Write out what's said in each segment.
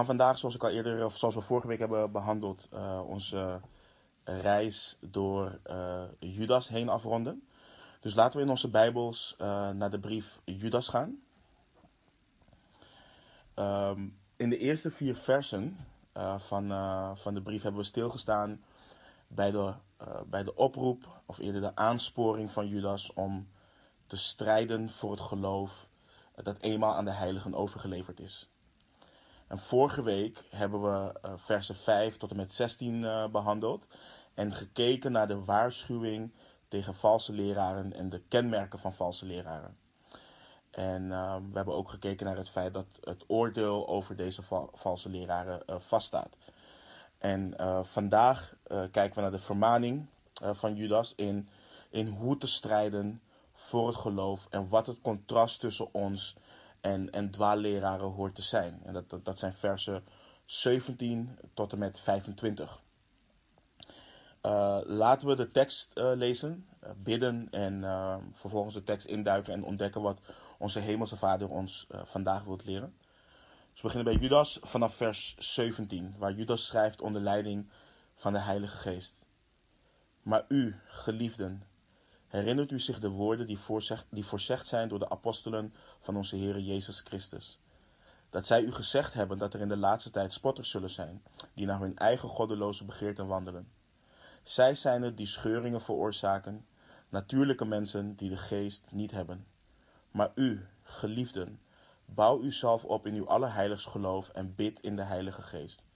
gaan vandaag, zoals ik al eerder, of zoals we vorige week hebben behandeld, uh, onze reis door uh, Judas heen afronden. Dus laten we in onze Bijbels naar de brief Judas gaan. Um, in de eerste vier versen van, van de brief hebben we stilgestaan bij de, bij de oproep, of eerder de aansporing van Judas om te strijden voor het geloof dat eenmaal aan de heiligen overgeleverd is. En vorige week hebben we uh, versen 5 tot en met 16 uh, eh, behandeld en gekeken naar de waarschuwing tegen valse leraren en de kenmerken van valse leraren. En uh, we hebben ook gekeken naar het feit dat het oordeel over deze val valse leraren vaststaat. En vandaag kijken we naar de vermaning van Judas in, in hoe te strijden voor het geloof en wat het contrast tussen ons en, en dwaalleraren hoort te zijn. En dat, dat, zijn versen 17 tot en met 25. Uh, eh, laten we de tekst uh, lezen, uh, bidden en vervolgens de tekst induiken en ontdekken wat onze Hemelse Vader ons vandaag wilt leren. Dus we beginnen bij Judas vanaf vers 17, waar Judas schrijft onder leiding van de Heilige Geest. Maar u, geliefden, herinnert u zich de woorden die, voorzeg, die voorzegd zijn door de apostelen van onze Heer Jezus Christus. Dat zij u gezegd hebben dat er in de laatste tijd spotters zullen zijn, die naar hun eigen goddeloze begeerten wandelen. Zij zijn het die scheuringen veroorzaken, natuurlijke mensen die de geest niet hebben. Maar u, geliefden, bouw uzelf op in uw allerheiligst geloof en bid in de Heilige Geest.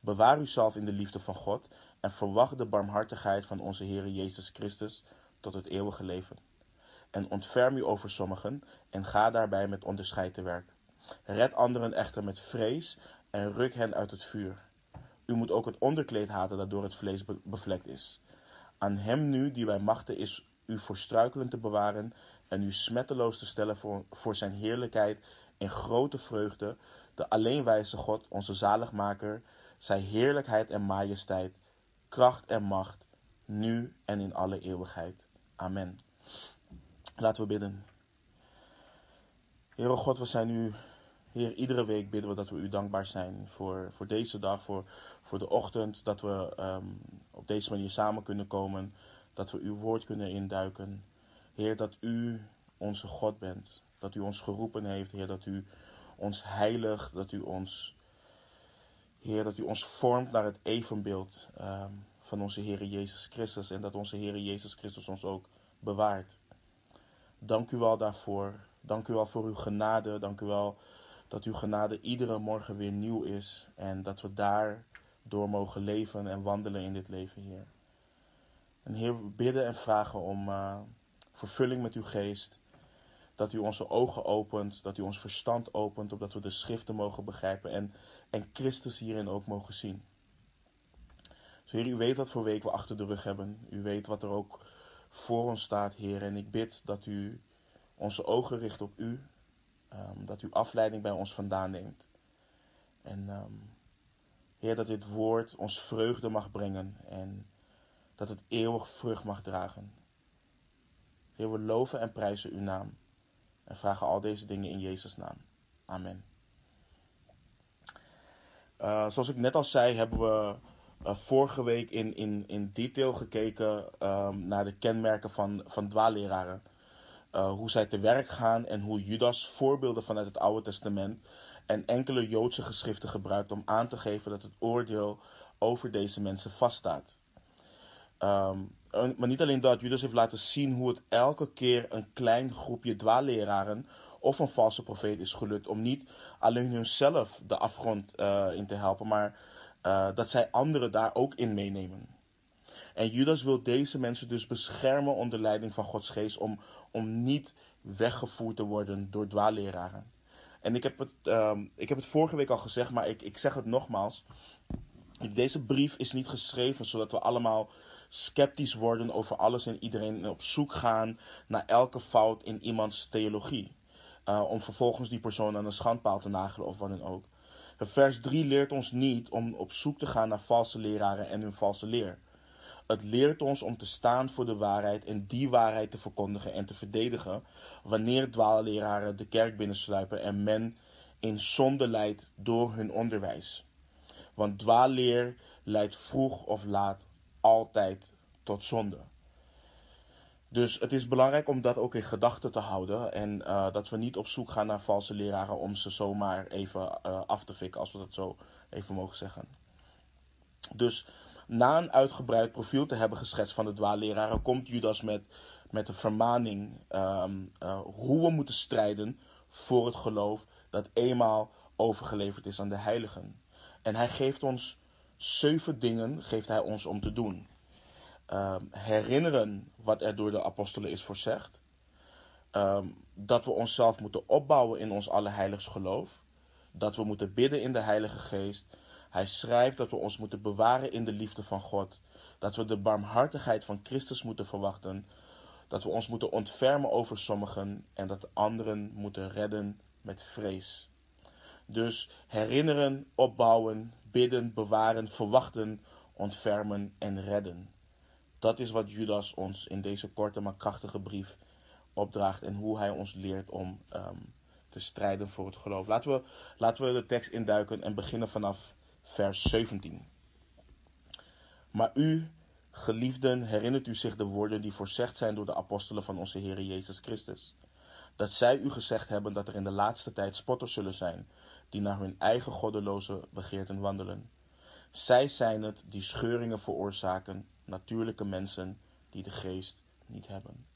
Bewaar uzelf in de liefde van God en verwacht de barmhartigheid van onze Heer Jezus Christus tot het eeuwige leven. En ontferm u over sommigen en ga daarbij met onderscheid te werk. Red anderen echter met vrees en ruk hen uit het vuur. U moet ook het onderkleed haten dat door het vlees bevlekt is. Aan hem nu, die wij machten, is u voor struikelen te bewaren en u smetteloos te stellen voor, voor zijn heerlijkheid in grote vreugde, de alleenwijze God, onze zaligmaker, zij heerlijkheid en majesteit, kracht en macht, nu en in alle eeuwigheid. Amen. Laten we bidden. Heere God, we zijn u, Heer, iedere week bidden we dat we u dankbaar zijn voor, voor deze dag, voor, voor de ochtend, dat we um, op deze manier samen kunnen komen, dat we uw woord kunnen induiken. Heer, dat u onze God bent, dat u ons geroepen heeft, Heer, dat u ons heilig, dat u ons, Heer, dat u ons vormt naar het evenbeeld um, van onze Heer Jezus Christus en dat onze Heer Jezus Christus ons ook bewaart. Dank u wel daarvoor. Dank u wel voor uw genade. Dank u wel dat uw genade iedere morgen weer nieuw is en dat we daar door mogen leven en wandelen in dit leven, Heer. En Heer, we bidden en vragen om uh, vervulling met uw geest. Dat u onze ogen opent, dat u ons verstand opent, opdat we de schriften mogen begrijpen en, en Christus hierin ook mogen zien. Dus Heer, u weet wat voor week we achter de rug hebben. U weet wat er ook voor ons staat, Heer. En ik bid dat u onze ogen richt op u. Um, dat u afleiding bij ons vandaan neemt. En um, Heer, dat dit woord ons vreugde mag brengen. En dat het eeuwig vrucht mag dragen. Heer, we loven en prijzen uw naam. En vragen al deze dingen in Jezus' naam. Amen. Uh, zoals ik net al zei, hebben we uh, vorige week in, in, in detail gekeken um, naar de kenmerken van, van dwaalleraren. Uh, hoe zij te werk gaan en hoe Judas voorbeelden vanuit het Oude Testament en enkele Joodse geschriften gebruikt om aan te geven dat het oordeel over deze mensen vaststaat. Um, maar niet alleen dat, Judas heeft laten zien hoe het elke keer een klein groepje dwaalleraren of een valse profeet is gelukt om niet alleen hunzelf de afgrond uh, in te helpen, maar uh, dat zij anderen daar ook in meenemen. En Judas wil deze mensen dus beschermen onder leiding van Gods geest om, om niet weggevoerd te worden door dwaalleraren. En ik heb, het, um, ik heb het vorige week al gezegd, maar ik, ik zeg het nogmaals. Deze brief is niet geschreven zodat we allemaal sceptisch worden over alles en iedereen en op zoek gaan naar elke fout in iemands theologie. Uh, om vervolgens die persoon aan een schandpaal te nagelen of wat dan ook. Vers 3 leert ons niet om op zoek te gaan naar valse leraren en hun valse leer. Het leert ons om te staan voor de waarheid en die waarheid te verkondigen en te verdedigen wanneer dwaalleraren de kerk binnensluipen en men in zonde leidt door hun onderwijs. Want dwaalleer leidt vroeg of laat altijd tot zonde. Dus het is belangrijk om dat ook in gedachten te houden. En uh, dat we niet op zoek gaan naar valse leraren om ze zomaar even uh, af te fikken, als we dat zo even mogen zeggen. Dus na een uitgebreid profiel te hebben geschetst van de dwaalleraren, komt Judas met, met de vermaning um, uh, hoe we moeten strijden voor het geloof dat eenmaal overgeleverd is aan de heiligen. En hij geeft ons zeven dingen geeft hij ons om te doen. Um, herinneren wat er door de apostelen is voorzegd. Um, dat we onszelf moeten opbouwen in ons allerheiligs geloof. Dat we moeten bidden in de Heilige Geest. Hij schrijft dat we ons moeten bewaren in de liefde van God. Dat we de barmhartigheid van Christus moeten verwachten. Dat we ons moeten ontfermen over sommigen en dat anderen moeten redden met vrees. Dus herinneren, opbouwen, bidden, bewaren, verwachten, ontfermen en redden. Dat is wat Judas ons in deze korte maar krachtige brief opdraagt en hoe hij ons leert om um, te strijden voor het geloof. Laten we, laten we de tekst induiken en beginnen vanaf vers 17. Maar u, geliefden, herinnert u zich de woorden die voorzegd zijn door de apostelen van onze Heer Jezus Christus. Dat zij u gezegd hebben dat er in de laatste tijd spotters zullen zijn, die naar hun eigen goddeloze begeerten wandelen. Zij zijn het die scheuringen veroorzaken, natuurlijke mensen die de geest niet hebben.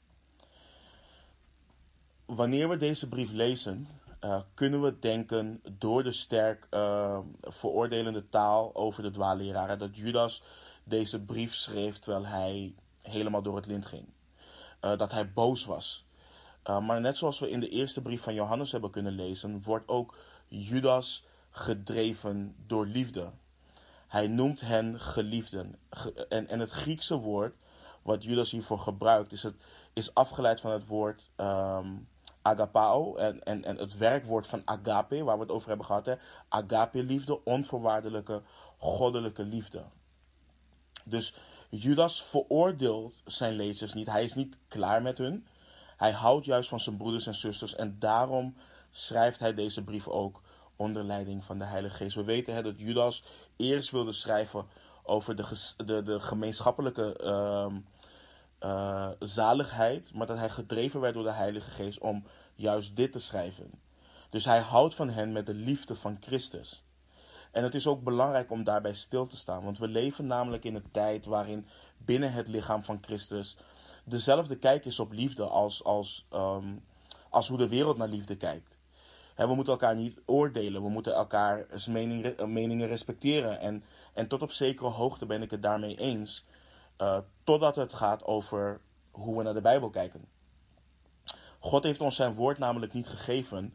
Wanneer we deze brief lezen, uh, kunnen we denken door de sterk uh, veroordelende taal over de dwaalleraren dat Judas deze brief schreef terwijl hij helemaal door het lint ging. Uh, dat hij boos was. maar net zoals we in de eerste brief van Johannes hebben kunnen lezen, wordt ook Judas gedreven door liefde. Hij noemt hen geliefden. En, en het Griekse woord wat Judas hiervoor gebruikt, is, het, is afgeleid van het woord um, agapao. En, en, en het werkwoord van agape, waar we het over hebben gehad. Hè? Agape liefde, onvoorwaardelijke, goddelijke liefde. Dus Judas veroordeelt zijn lezers niet. Hij is niet klaar met hun. Hij houdt juist van zijn broeders en zusters. En daarom schrijft hij deze brief ook onder leiding van de Heilige Geest. We weten hè, dat Judas eerst wilde schrijven over de, de, de gemeenschappelijke uh, uh, zaligheid, maar dat hij gedreven werd door de Heilige Geest om juist dit te schrijven. Dus hij houdt van hen met de liefde van Christus. En het is ook belangrijk om daarbij stil te staan, want we leven namelijk in een tijd waarin binnen het lichaam van Christus dezelfde kijk is op liefde als, als, um, als hoe de wereld naar liefde kijkt we moeten elkaar niet oordelen. We moeten elkaars mening, meningen respecteren. En, en tot op zekere hoogte ben ik het daarmee eens. Uh, totdat het gaat over hoe we naar de Bijbel kijken. God heeft ons zijn woord namelijk niet gegeven.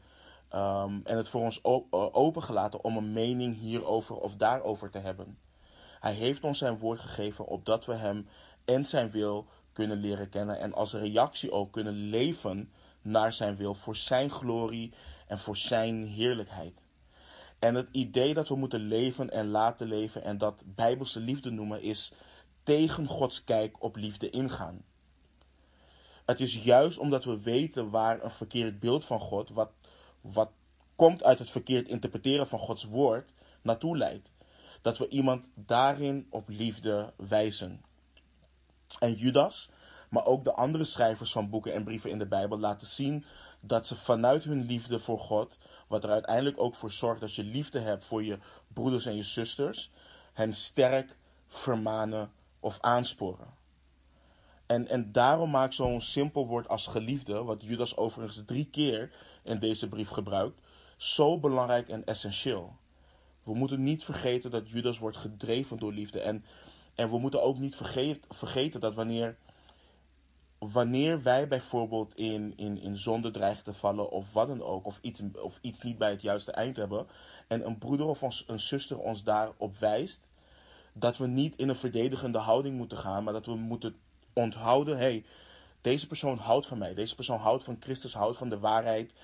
Um, en het voor ons opengelaten om een mening hierover of daarover te hebben. Hij heeft ons zijn woord gegeven opdat we hem en zijn wil kunnen leren kennen. En als reactie ook kunnen leven naar zijn wil voor zijn glorie en voor zijn heerlijkheid. En het idee dat we moeten leven en laten leven en dat bijbelse liefde noemen is tegen Gods kijk op liefde ingaan. Het is juist omdat we weten waar een verkeerd beeld van God, wat, wat komt uit het verkeerd interpreteren van Gods woord, naartoe leidt. Dat we iemand daarin op liefde wijzen. En Judas, maar ook de andere schrijvers van boeken en brieven in de Bijbel laten zien dat ze vanuit hun liefde voor God, wat er uiteindelijk ook voor zorgt dat je liefde hebt voor je broeders en je zusters, hen sterk vermanen of aansporen. En, en daarom maakt zo'n simpel woord als geliefde, wat Judas overigens drie keer in deze brief gebruikt, zo belangrijk en essentieel. We moeten niet vergeten dat Judas wordt gedreven door liefde. En, en we moeten ook niet vergeten dat wanneer wanneer wij bijvoorbeeld in, in, in zonde dreigen te vallen of wat dan ook, of iets, of iets niet bij het juiste eind hebben, en een broeder of een zuster ons daarop wijst, dat we niet in een verdedigende houding moeten gaan, maar dat we moeten onthouden, hey, deze persoon houdt van mij, deze persoon houdt van Christus, houdt van de waarheid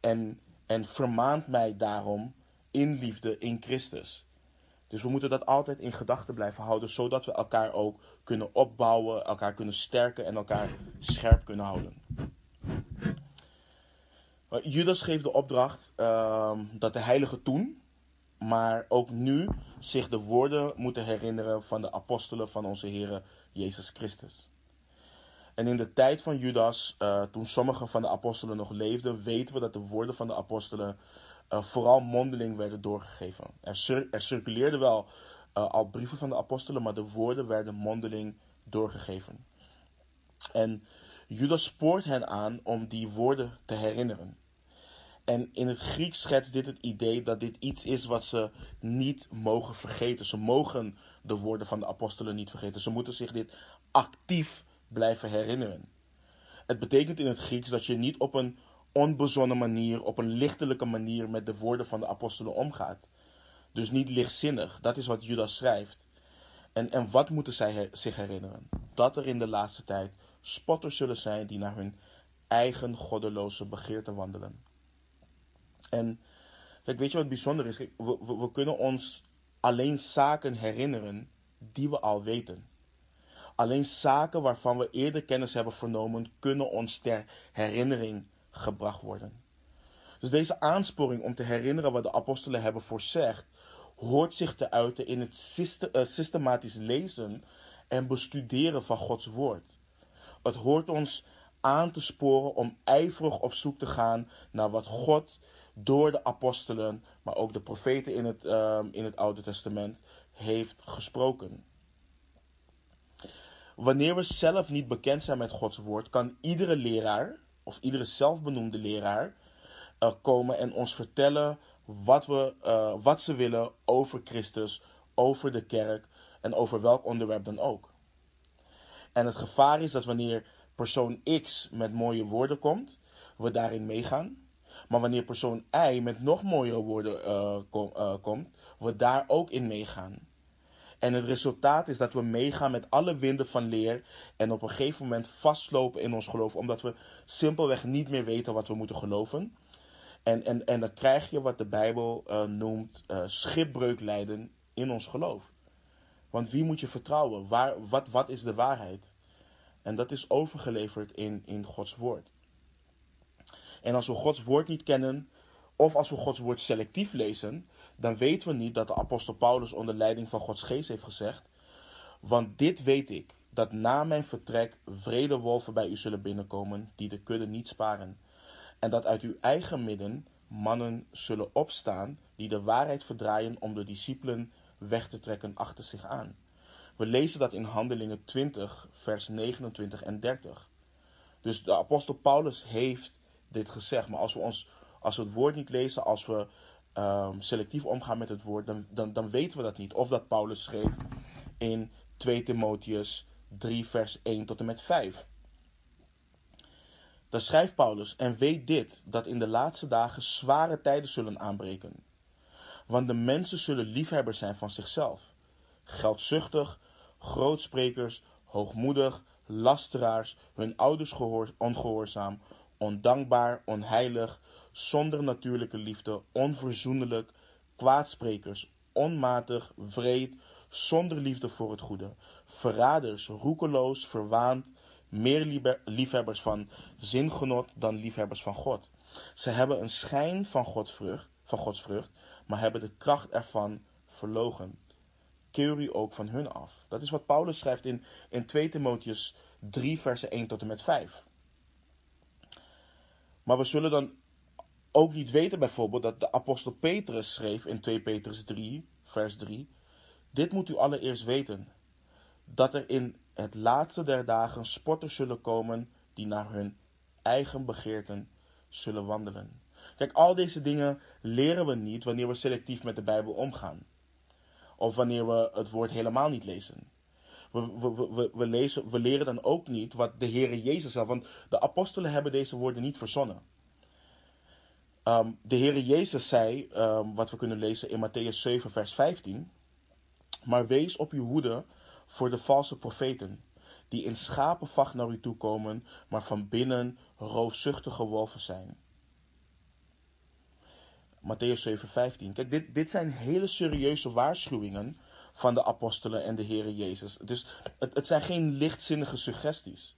en, en vermaant mij daarom in liefde in Christus. Dus we moeten dat altijd in gedachten blijven houden, zodat we elkaar ook kunnen opbouwen, elkaar kunnen sterken en elkaar scherp kunnen houden. Judas geeft de opdracht ehm, dat de heiligen toen, maar ook nu, zich de woorden moeten herinneren van de apostelen van onze Heer Jezus Christus. En in de tijd van Judas, uh, toen sommige van de apostelen nog leefden, weten we dat de woorden van de apostelen uh, vooral mondeling werden doorgegeven. Er, er circuleerden wel uh, al brieven van de apostelen, maar de woorden werden mondeling doorgegeven. En Judas spoort hen aan om die woorden te herinneren. En in het Grieks schetst dit het idee dat dit iets is wat ze niet mogen vergeten. Ze mogen de woorden van de apostelen niet vergeten. Ze moeten zich dit actief blijven herinneren. Het betekent in het Grieks dat je niet op een onbezonnen manier, op een lichtelijke manier met de woorden van de apostelen omgaat. Dus niet lichtzinnig. Dat is wat Judas schrijft. En, en wat moeten zij zich herinneren? Dat er in de laatste tijd spotters zullen zijn die naar hun eigen goddeloze begeerte wandelen. En kijk, weet je wat bijzonder is? we, we, we kunnen ons alleen zaken herinneren die we al weten. Alleen zaken waarvan we eerder kennis hebben vernomen, kunnen ons ter herinnering gebracht worden. Dus deze aansporing om te herinneren wat de apostelen hebben voorzegd, hoort zich te uiten in het eh, systematisch lezen en bestuderen van Gods woord. Het hoort ons aan te sporen om ijverig op zoek te gaan naar wat God door de apostelen, maar ook de profeten in het, ehm, in het Oude Testament heeft gesproken. Wanneer we zelf niet bekend zijn met Gods woord, kan iedere leraar of iedere zelfbenoemde leraar uh, komen en ons vertellen wat, we, uh, wat ze willen over Christus, over de kerk en over welk onderwerp dan ook. En het gevaar is dat wanneer persoon X met mooie woorden komt, we daarin meegaan. Maar wanneer persoon Y met nog mooiere woorden uh, komt, we daar ook in meegaan. En het resultaat is dat we meegaan met alle winden van leer en op een gegeven moment vastlopen in ons geloof, omdat we simpelweg niet meer weten wat we moeten geloven. En, en, en dan krijg je wat de Bijbel uh, noemt uh, schipbreuk lijden in ons geloof. Want wie moet je vertrouwen? Waar, wat, wat is de waarheid? En dat is overgeleverd in, in Gods woord. En als we Gods woord niet kennen, of als we Gods woord selectief lezen, dan weten we niet dat de apostel Paulus onder leiding van Gods geest heeft gezegd. Want dit weet ik, dat na mijn vertrek vrede wolven bij u zullen binnenkomen, die de kudde niet sparen. En dat uit uw eigen midden mannen zullen opstaan, die de waarheid verdraaien om de discipelen weg te trekken achter zich aan. We lezen dat in Handelingen 20, vers 29 en 30. Dus de apostel Paulus heeft dit gezegd. Maar als we, ons, als we het woord niet lezen, als we um, selectief omgaan met het woord, dan, dan, dan weten we dat niet. Of dat Paulus schreef in 2 Timotheus 3, vers 1 tot en met 5. Dan schrijft Paulus: En weet dit, dat in de laatste dagen zware tijden zullen aanbreken. Want de mensen zullen liefhebbers zijn van zichzelf, geldzuchtig, grootsprekers, hoogmoedig, lasteraars, hun ouders ongehoorzaam, ondankbaar, onheilig, zonder natuurlijke liefde, onverzoenlijk, kwaadsprekers, onmatig, wreed, zonder liefde voor het goede, verraders, roekeloos, verwaand, meer liefhebbers van zingenot dan liefhebbers van God. Ze hebben een schijn van Gods vrucht, van Gods vrucht, maar hebben de kracht ervan verlogen. Keur u ook van hun af. Dat is wat Paulus schrijft in, in 2 Timotheus 3, versen 1 tot en met 5. Maar we zullen dan ook niet weten bijvoorbeeld dat de apostel Petrus schreef in 2 Petrus 3, vers 3. Dit moet u allereerst weten, dat er in het laatste der dagen spotters zullen komen die naar hun eigen begeerten zullen wandelen. Kijk, al deze dingen leren we niet wanneer we selectief met de Bijbel omgaan. Of wanneer we het woord helemaal niet lezen. We, we, we, we, lezen, we leren dan ook niet wat de Heere Jezus zei. Want de apostelen hebben deze woorden niet verzonnen. Um, de Heere Jezus zei, um, wat we kunnen lezen in Matthäus 7, vers 15. Maar wees op uw hoede voor de valse profeten, die in schapenvacht naar u toe komen, maar van binnen roofzuchtige wolven zijn. Matthäus 7, 15. Kijk, dit, dit zijn hele serieuze waarschuwingen van de apostelen en de Heere Jezus. Dus het, het zijn geen lichtzinnige suggesties.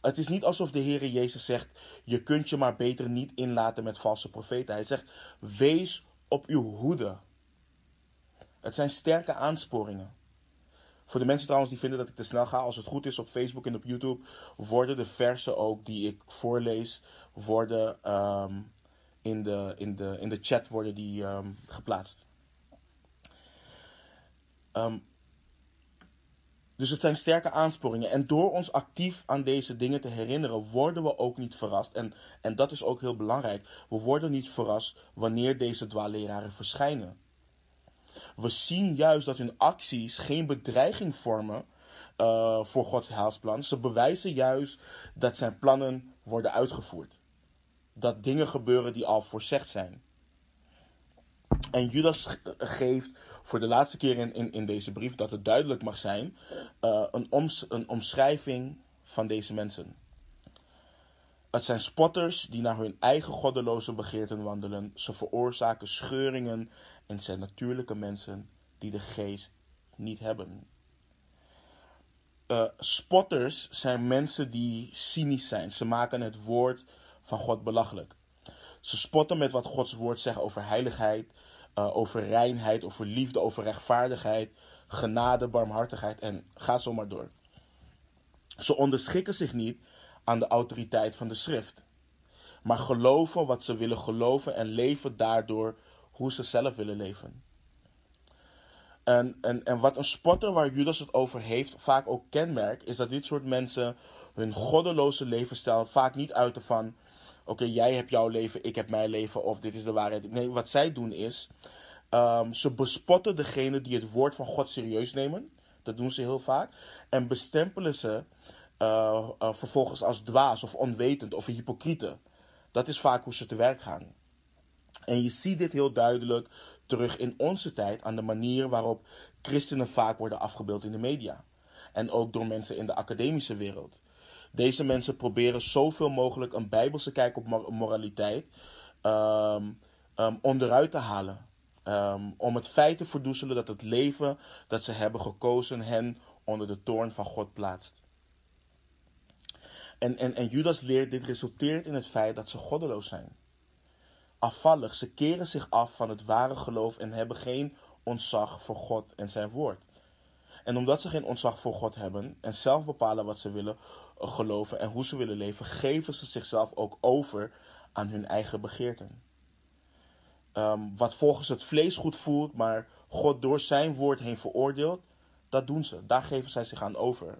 Het is niet alsof de Heer Jezus zegt: je kunt je maar beter niet inlaten met valse profeten. Hij zegt: wees op uw hoede. Het zijn sterke aansporingen. Voor de mensen trouwens die vinden dat ik te snel ga, als het goed is op Facebook en op YouTube, worden de versen ook die ik voorlees, worden ehm, in, de, in, de, in de chat worden die, ehm, geplaatst. Um, dus het zijn sterke aansporingen. En door ons actief aan deze dingen te herinneren, worden we ook niet verrast. En, en dat is ook heel belangrijk. We worden niet verrast wanneer deze dwaalleraren verschijnen. We zien juist dat hun acties geen bedreiging vormen uh, voor Gods heilsplan. Ze bewijzen juist dat zijn plannen worden uitgevoerd. Dat dingen gebeuren die al voorzegd zijn. En Judas geeft voor de laatste keer in, in, in deze brief, dat het duidelijk mag zijn, uh, een, oms, een omschrijving van deze mensen. Het zijn spotters die naar hun eigen goddeloze begeerten wandelen. Ze veroorzaken scheuringen en zijn natuurlijke mensen die de geest niet hebben. Uh, spotters zijn mensen die cynisch zijn. Ze maken het woord van God belachelijk. Ze spotten met wat Gods woord zegt over heiligheid, uh, over reinheid, over liefde, over rechtvaardigheid, genade, barmhartigheid en ga zo maar door. Ze onderschikken zich niet aan de autoriteit van de schrift, maar geloven wat ze willen geloven en leven daardoor hoe ze zelf willen leven. En, en, en wat een spotter waar Judas het over heeft vaak ook kenmerkt, is dat dit soort mensen hun goddeloze levensstijl vaak niet uiten van oké, jij hebt jouw leven, ik heb mijn leven, of dit is de waarheid. Nee, wat zij doen is, um, ze bespotten degene die het woord van God serieus nemen. Dat doen ze heel vaak. En bestempelen ze uh, uh, vervolgens als dwaas of onwetend of hypocriete. Dat is vaak hoe ze te werk gaan. En je ziet dit heel duidelijk terug in onze tijd aan de manier waarop christenen vaak worden afgebeeld in de media. En ook door mensen in de academische wereld. Deze mensen proberen zoveel mogelijk een bijbelse kijk op moraliteit um, um, onderuit te halen. Um, om het feit te verdoezelen dat het leven dat ze hebben gekozen hen onder de toorn van God plaatst. En, en, en Judas leert dit resulteert in het feit dat ze goddeloos zijn. Afvallig, ze keren zich af van het ware geloof en hebben geen ontzag voor God en zijn woord. En omdat ze geen ontzag voor God hebben en zelf bepalen wat ze willen geloven en hoe ze willen leven, geven ze zichzelf ook over aan hun eigen begeerten. Um, wat volgens het vlees goed voelt, maar God door zijn woord heen veroordeelt, dat doen ze. Daar geven zij zich aan over.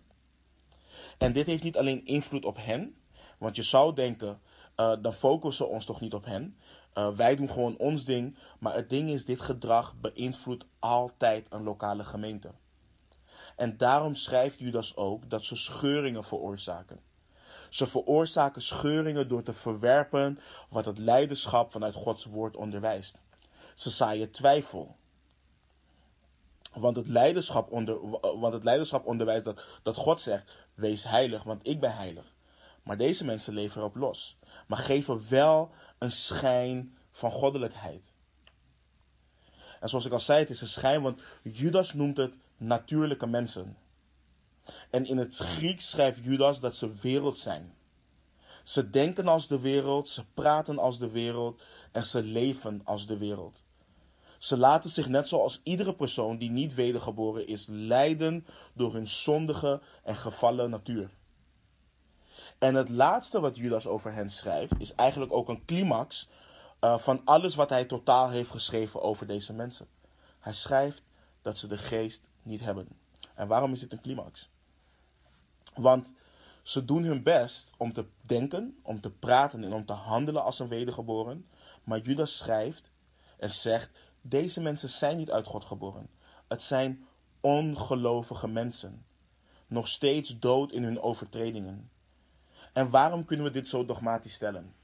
En dit heeft niet alleen invloed op hen, want je zou denken, uh, dan focussen we ons toch niet op hen. Uh, wij doen gewoon ons ding, maar het ding is, dit gedrag beïnvloedt altijd een lokale gemeente. En daarom schrijft Judas ook dat ze scheuringen veroorzaken. Ze veroorzaken scheuringen door te verwerpen wat het leiderschap vanuit Gods woord onderwijst. Ze zaaien twijfel. Want het leiderschap, onder, want het leiderschap onderwijst dat, dat God zegt: Wees heilig, want ik ben heilig. Maar deze mensen leven erop los. Maar geven wel een schijn van goddelijkheid. En zoals ik al zei, het is een schijn, want Judas noemt het natuurlijke mensen. En in het Grieks schrijft Judas dat ze wereld zijn. Ze denken als de wereld, ze praten als de wereld en ze leven als de wereld. Ze laten zich net zoals iedere persoon die niet wedergeboren is leiden door hun zondige en gevallen natuur. En het laatste wat Judas over hen schrijft is eigenlijk ook een climax uh, van alles wat hij totaal heeft geschreven over deze mensen. Hij schrijft dat ze de geest niet hebben. En waarom is dit een climax? Want ze doen hun best om te denken, om te praten en om te handelen als een wedergeboren. Maar Judas schrijft en zegt: deze mensen zijn niet uit God geboren. Het zijn ongelovige mensen. Nog steeds dood in hun overtredingen. En waarom kunnen we dit zo dogmatisch stellen?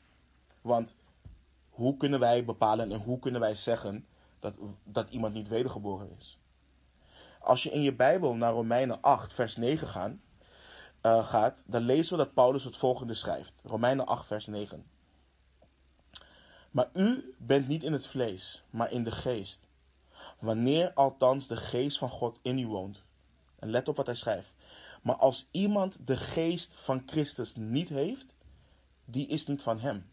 Want hoe kunnen wij bepalen en hoe kunnen wij zeggen dat, dat iemand niet wedergeboren is? Als je in je Bijbel naar Romeinen 8, vers 9 gaat, uh, gaat, dan lezen we dat Paulus het volgende schrijft. Romeinen 8, vers 9. Maar u bent niet in het vlees, maar in de geest. Wanneer althans de geest van God in u woont. En let op wat hij schrijft. Maar als iemand de geest van Christus niet heeft, die is niet van hem.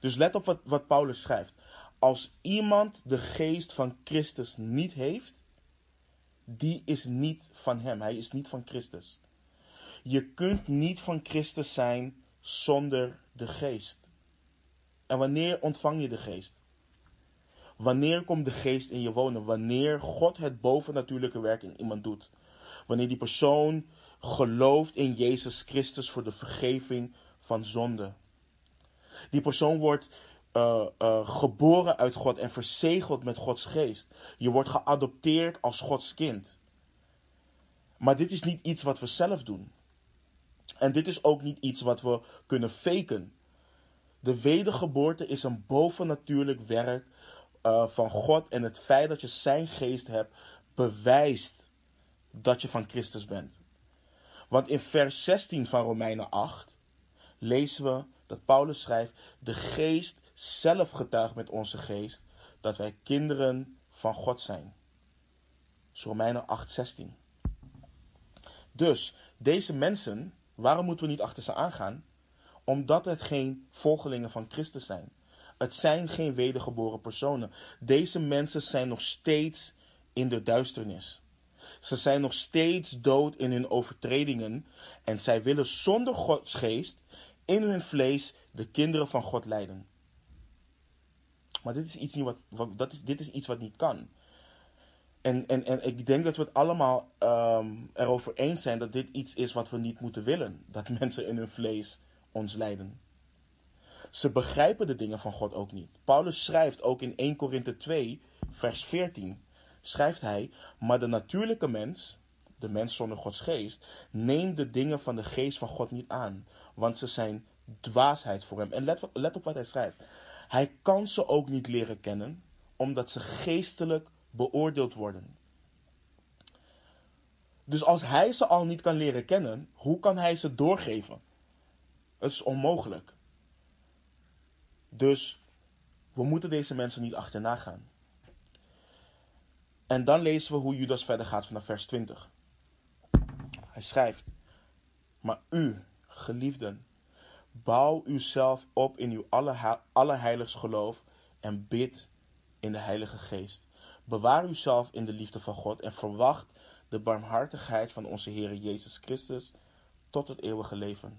Dus let op wat, wat Paulus schrijft. Als iemand de geest van Christus niet heeft, die is niet van hem. Hij is niet van Christus. Je kunt niet van Christus zijn zonder de geest. En wanneer ontvang je de geest? Wanneer komt de geest in je wonen? Wanneer God het bovennatuurlijke werk in iemand doet. Wanneer die persoon gelooft in Jezus Christus voor de vergeving van zonde. Die persoon wordt uh, uh, geboren uit God en verzegeld met Gods geest. Je wordt geadopteerd als Gods kind. Maar dit is niet iets wat we zelf doen. En dit is ook niet iets wat we kunnen faken. De wedergeboorte is een bovennatuurlijk werk uh, van God. En het feit dat je zijn geest hebt, bewijst dat je van Christus bent. Want in vers 16 van Romeinen 8 lezen we dat Paulus schrijft: De geest zelf getuigt met onze geest dat wij kinderen van God zijn. Dus Romeinen 8, 16. Dus deze mensen, waarom moeten we niet achter ze aangaan? Omdat het geen volgelingen van Christus zijn. Het zijn geen wedergeboren personen. Deze mensen zijn nog steeds in de duisternis. Ze zijn nog steeds dood in hun overtredingen en zij willen zonder Gods geest in hun vlees de kinderen van God leiden. Maar dit is iets, niet wat, dat is, dit is iets wat niet kan. En, en, en ik denk dat we het allemaal um, erover eens zijn dat dit iets is wat we niet moeten willen. Dat mensen in hun vlees ons leiden. Ze begrijpen de dingen van God ook niet. Paulus schrijft ook in 1 Korinthe 2, vers 14, schrijft hij, maar de natuurlijke mens, de mens zonder Gods geest, neemt de dingen van de geest van God niet aan, want ze zijn dwaasheid voor hem. En let op wat hij schrijft. Hij kan ze ook niet leren kennen, omdat ze geestelijk beoordeeld worden. Dus als hij ze al niet kan leren kennen, hoe kan hij ze doorgeven? Het is onmogelijk. Dus we moeten deze mensen niet achterna gaan. En dan lezen we hoe Judas verder gaat vanaf vers 20. Hij schrijft: Maar u, geliefden, bouw uzelf op in uw allerheiligst geloof en bid in de Heilige Geest. Bewaar uzelf in de liefde van God en verwacht de barmhartigheid van onze Heer Jezus Christus tot het eeuwige leven.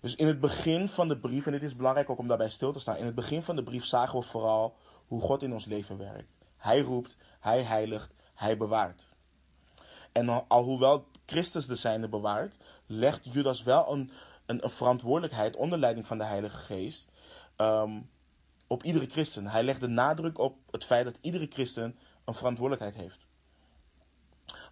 Dus in het begin van de brief, en het is belangrijk ook om daarbij stil te staan, in het begin van de brief zagen we vooral hoe God in ons leven werkt. Hij roept, hij heiligt, hij bewaart. En alhoewel Christus de zijne bewaart, legt Judas wel een, een, een verantwoordelijkheid onder leiding van de Heilige Geest um, op iedere christen. Hij legt de nadruk op het feit dat iedere christen een verantwoordelijkheid heeft.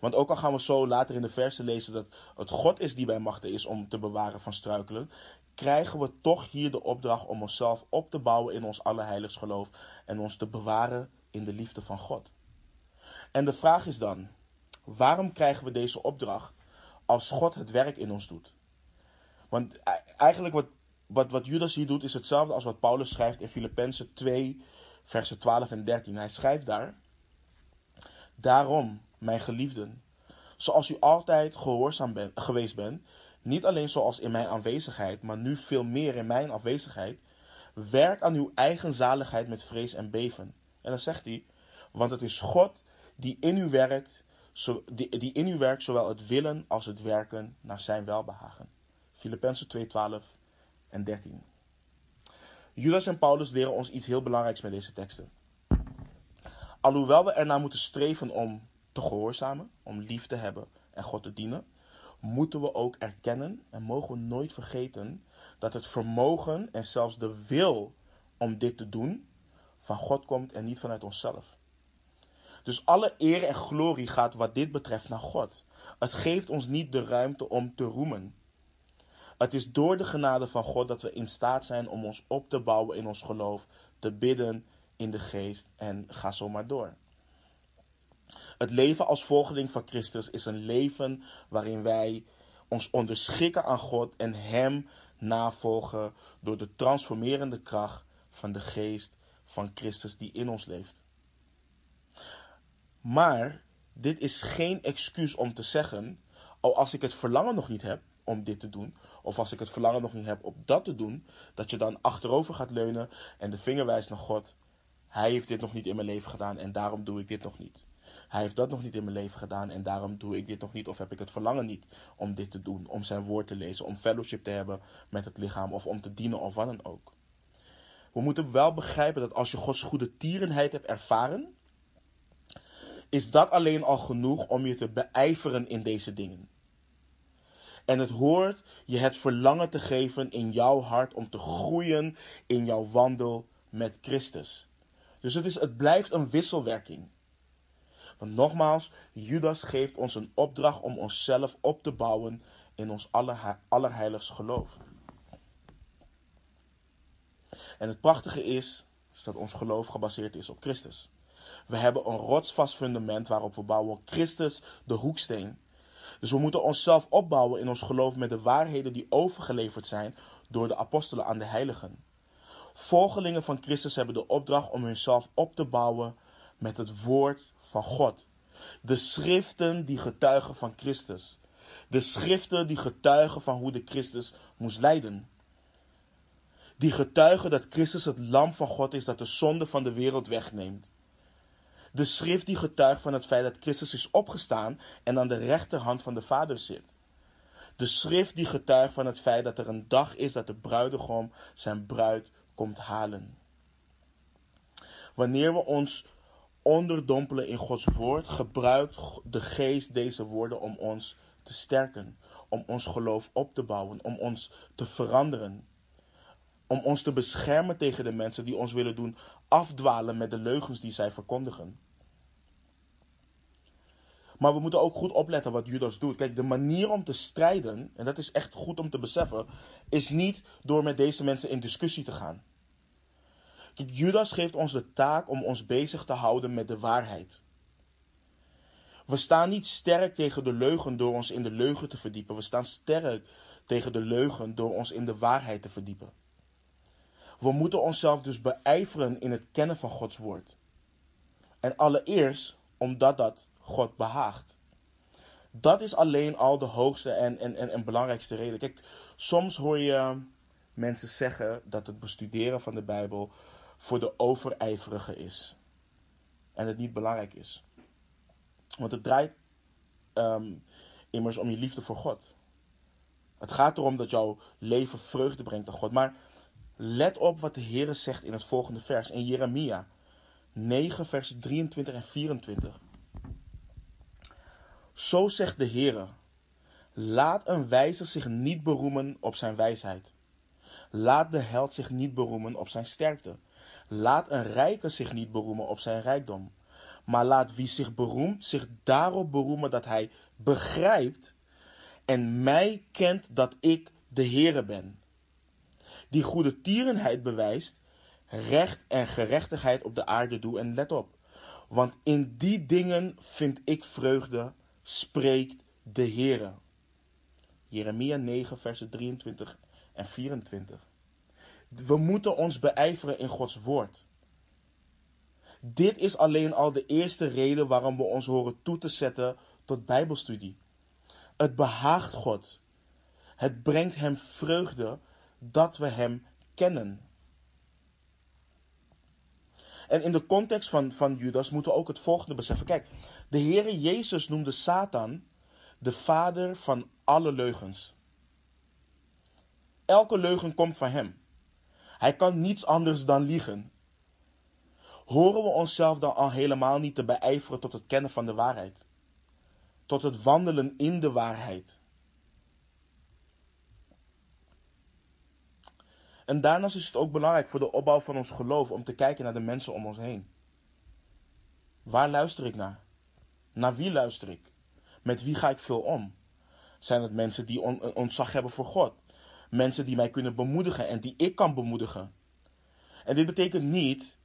Want ook al gaan we zo later in de versen lezen dat het God is die bij machten is om te bewaren van struikelen, krijgen we toch hier de opdracht om onszelf op te bouwen in ons allerheiligst geloof en ons te bewaren in de liefde van God. En de vraag is dan, waarom krijgen we deze opdracht als God het werk in ons doet? Want e-, eigenlijk wat, wat, wat Judas hier doet is hetzelfde als wat Paulus schrijft in Filippenzen 2, versen 12 en 13. Hij schrijft daar, Daarom, mijn geliefden, zoals u altijd gehoorzaam ben, geweest bent, niet alleen zoals in mijn aanwezigheid, maar nu veel meer in mijn afwezigheid, werk aan uw eigen zaligheid met vrees en beven. En dan zegt hij, want het is God die in u werkt, zo, die, in u werkt zowel het willen als het werken naar zijn welbehagen. Filippenzen 2, 12 en 13. Judas en Paulus leren ons iets heel belangrijks met deze teksten. Alhoewel we ernaar moeten streven om te gehoorzamen, om lief te hebben en God te dienen, moeten we ook erkennen en mogen we nooit vergeten dat het vermogen en zelfs de wil om dit te doen van God komt en niet vanuit onszelf. Dus alle eer en glorie gaat wat dit betreft naar God. Het geeft ons niet de ruimte om te roemen. Het is door de genade van God dat we in staat zijn om ons op te bouwen in ons geloof, te bidden in de geest en ga zo maar door. Het leven als volgeling van Christus is een leven waarin wij ons onderschikken aan God en Hem navolgen door de transformerende kracht van de geest van Christus die in ons leeft. Maar dit is geen excuus om te zeggen, oh, als ik het verlangen nog niet heb om dit te doen, of als ik het verlangen nog niet heb om dat te doen, dat je dan achterover gaat leunen en de vinger wijst naar God. Hij heeft dit nog niet in mijn leven gedaan en daarom doe ik dit nog niet. Hij heeft dat nog niet in mijn leven gedaan en daarom doe ik dit nog niet. Of heb ik het verlangen niet om dit te doen, om zijn woord te lezen, om fellowship te hebben met het lichaam of om te dienen of wat dan ook. We moeten wel begrijpen dat als je Gods goede tierenheid hebt ervaren, is dat alleen al genoeg om je te beijveren in deze dingen. En het hoort je het verlangen te geven in jouw hart om te groeien in jouw wandel met Christus. Dus het, is, het blijft een wisselwerking. Want nogmaals, Judas geeft ons een opdracht om onszelf op te bouwen in ons allerheiligst geloof. En het prachtige is, is dat ons geloof gebaseerd is op Christus. We hebben een rotsvast fundament waarop we bouwen. Christus, de hoeksteen. Dus we moeten onszelf opbouwen in ons geloof met de waarheden die overgeleverd zijn door de apostelen aan de heiligen. Volgelingen van Christus hebben de opdracht om hunzelf op te bouwen met het woord van God. De schriften die getuigen van Christus. De schriften die getuigen van hoe de Christus moest lijden. Die getuigen dat Christus het lam van God is dat de zonde van de wereld wegneemt. De schrift die getuigt van het feit dat Christus is opgestaan en aan de rechterhand van de Vader zit. De schrift die getuigt van het feit dat er een dag is dat de bruidegom zijn bruid komt halen. Wanneer we ons onderdompelen in Gods woord, gebruikt de geest deze woorden om ons te sterken, om ons geloof op te bouwen, om ons te veranderen. Om ons te beschermen tegen de mensen die ons willen doen afdwalen met de leugens die zij verkondigen. Maar we moeten ook goed opletten wat Judas doet. Kijk, de manier om te strijden, en dat is echt goed om te beseffen, is niet door met deze mensen in discussie te gaan. Judas geeft ons de taak om ons bezig te houden met de waarheid. We staan niet sterk tegen de leugen door ons in de leugen te verdiepen. We staan sterk tegen de leugen door ons in de waarheid te verdiepen. We moeten onszelf dus beijveren in het kennen van Gods woord. En allereerst omdat dat God behaagt. Dat is alleen al de hoogste en, en, en, en belangrijkste reden. Kijk, soms hoor je mensen zeggen dat het bestuderen van de Bijbel voor de overijverige is. En het niet belangrijk is. Want het draait um, immers om je liefde voor God. Het gaat erom dat jouw leven vreugde brengt aan God. Maar let op wat de Heer zegt in het volgende vers. In Jeremia 9, vers 23 en 24. Zo zegt de Heer. Laat een wijze zich niet beroemen op zijn wijsheid. Laat de held zich niet beroemen op zijn sterkte. Laat een rijke zich niet beroemen op zijn rijkdom. Maar laat wie zich beroemt zich daarop beroemen dat hij begrijpt en mij kent dat ik de Heere ben. Die goede tierenheid bewijst, recht en gerechtigheid op de aarde doe en let op. Want in die dingen vind ik vreugde, spreekt de Heere. Jeremia 9, versen 23 en 24. We moeten ons beijveren in Gods woord. Dit is alleen al de eerste reden waarom we ons horen toe te zetten tot Bijbelstudie. Het behaagt God. Het brengt Hem vreugde dat we Hem kennen. En in de context van, van Judas moeten we ook het volgende beseffen. Kijk, de Heere Jezus noemde Satan de vader van alle leugens. Elke leugen komt van hem. Hij kan niets anders dan liegen. Horen we onszelf dan al helemaal niet te beijveren tot het kennen van de waarheid? Tot het wandelen in de waarheid? En daarnaast is het ook belangrijk voor de opbouw van ons geloof om te kijken naar de mensen om ons heen. Waar luister ik naar? Naar wie luister ik? Met wie ga ik veel om? Zijn het mensen die on ontzag hebben voor God? Mensen die mij kunnen bemoedigen en die ik kan bemoedigen? En dit betekent niet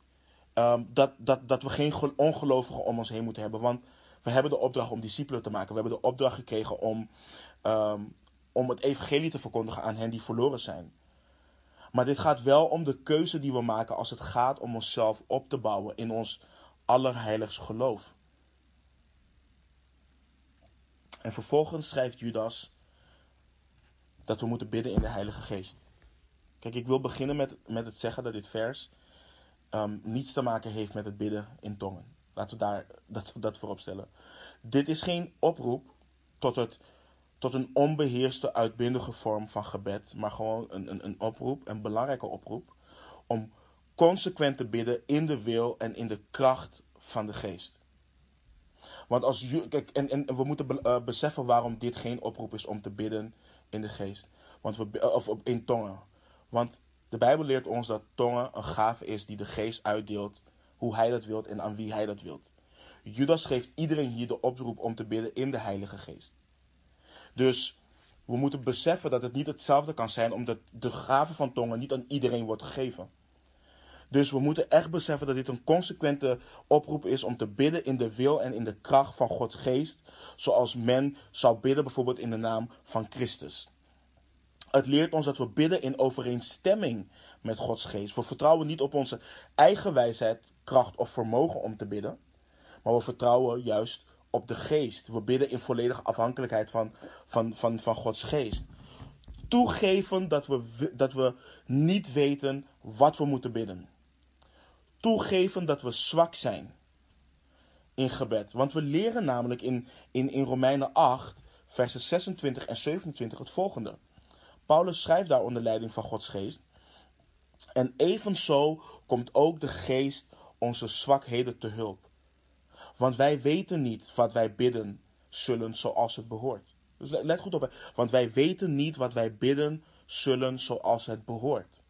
um, dat, dat, dat we geen ongelovigen om ons heen moeten hebben. Want we hebben de opdracht om discipelen te maken. We hebben de opdracht gekregen om, um, om het evangelie te verkondigen aan hen die verloren zijn. Maar dit gaat wel om de keuze die we maken als het gaat om onszelf op te bouwen in ons allerheiligst geloof. En vervolgens schrijft Judas dat we moeten bidden in de Heilige Geest. Kijk, ik wil beginnen met, met het zeggen dat dit vers um, niets te maken heeft met het bidden in tongen. Laten we daar, dat, dat voorop stellen. Dit is geen oproep tot, het, tot een onbeheerste, uitbundige vorm van gebed, maar gewoon een, een, een oproep, een belangrijke oproep, om consequent te bidden in de wil en in de kracht van de geest. Want als kijk, en, en we moeten uh, beseffen waarom dit geen oproep is om te bidden in de geest. Want we, of in tongen. Want de Bijbel leert ons dat tongen een gave is die de geest uitdeelt hoe hij dat wilt en aan wie hij dat wilt. Judas geeft iedereen hier de oproep om te bidden in de Heilige Geest. Dus we moeten beseffen dat het niet hetzelfde kan zijn, omdat de gave van tongen niet aan iedereen wordt gegeven. Dus we moeten echt beseffen dat dit een consequente oproep is om te bidden in de wil en in de kracht van Gods geest, zoals men zou bidden bijvoorbeeld in de naam van Christus. Het leert ons dat we bidden in overeenstemming met Gods geest. We vertrouwen niet op onze eigen wijsheid, kracht of vermogen om te bidden, maar we vertrouwen juist op de geest. We bidden in volledige afhankelijkheid van, van, van, van Gods geest. Toegeven dat we, dat we niet weten wat we moeten bidden. Toegeven dat we zwak zijn in gebed. Want we leren namelijk in, in, in Romeinen 8, versen 26 en 27 het volgende. Paulus schrijft daar onder leiding van Gods geest. En evenzo komt ook de geest onze zwakheden te hulp. Want wij weten niet wat wij bidden zullen zoals het behoort. Dus let goed op. Want wij weten niet wat wij bidden zullen zoals het behoort.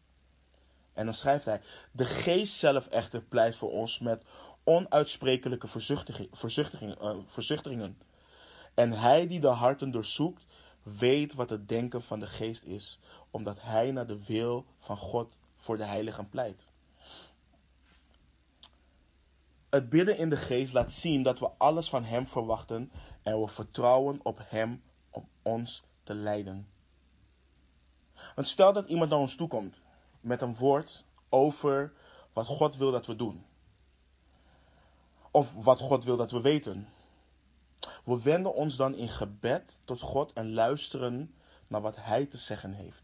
En dan schrijft hij: De geest zelf echter pleit voor ons met onuitsprekelijke. Uh, verzuchtigingen. En hij die de harten doorzoekt, weet wat het denken van de geest is, omdat hij naar de wil van God voor de heiligen pleit. Het bidden in de geest laat zien dat we alles van Hem verwachten en we vertrouwen op Hem om ons te leiden. Want stel dat iemand naar ons toe komt met een woord over wat God wil dat we doen. Of wat God wil dat we weten. We wenden ons dan in gebed tot God en luisteren naar wat Hij te zeggen heeft.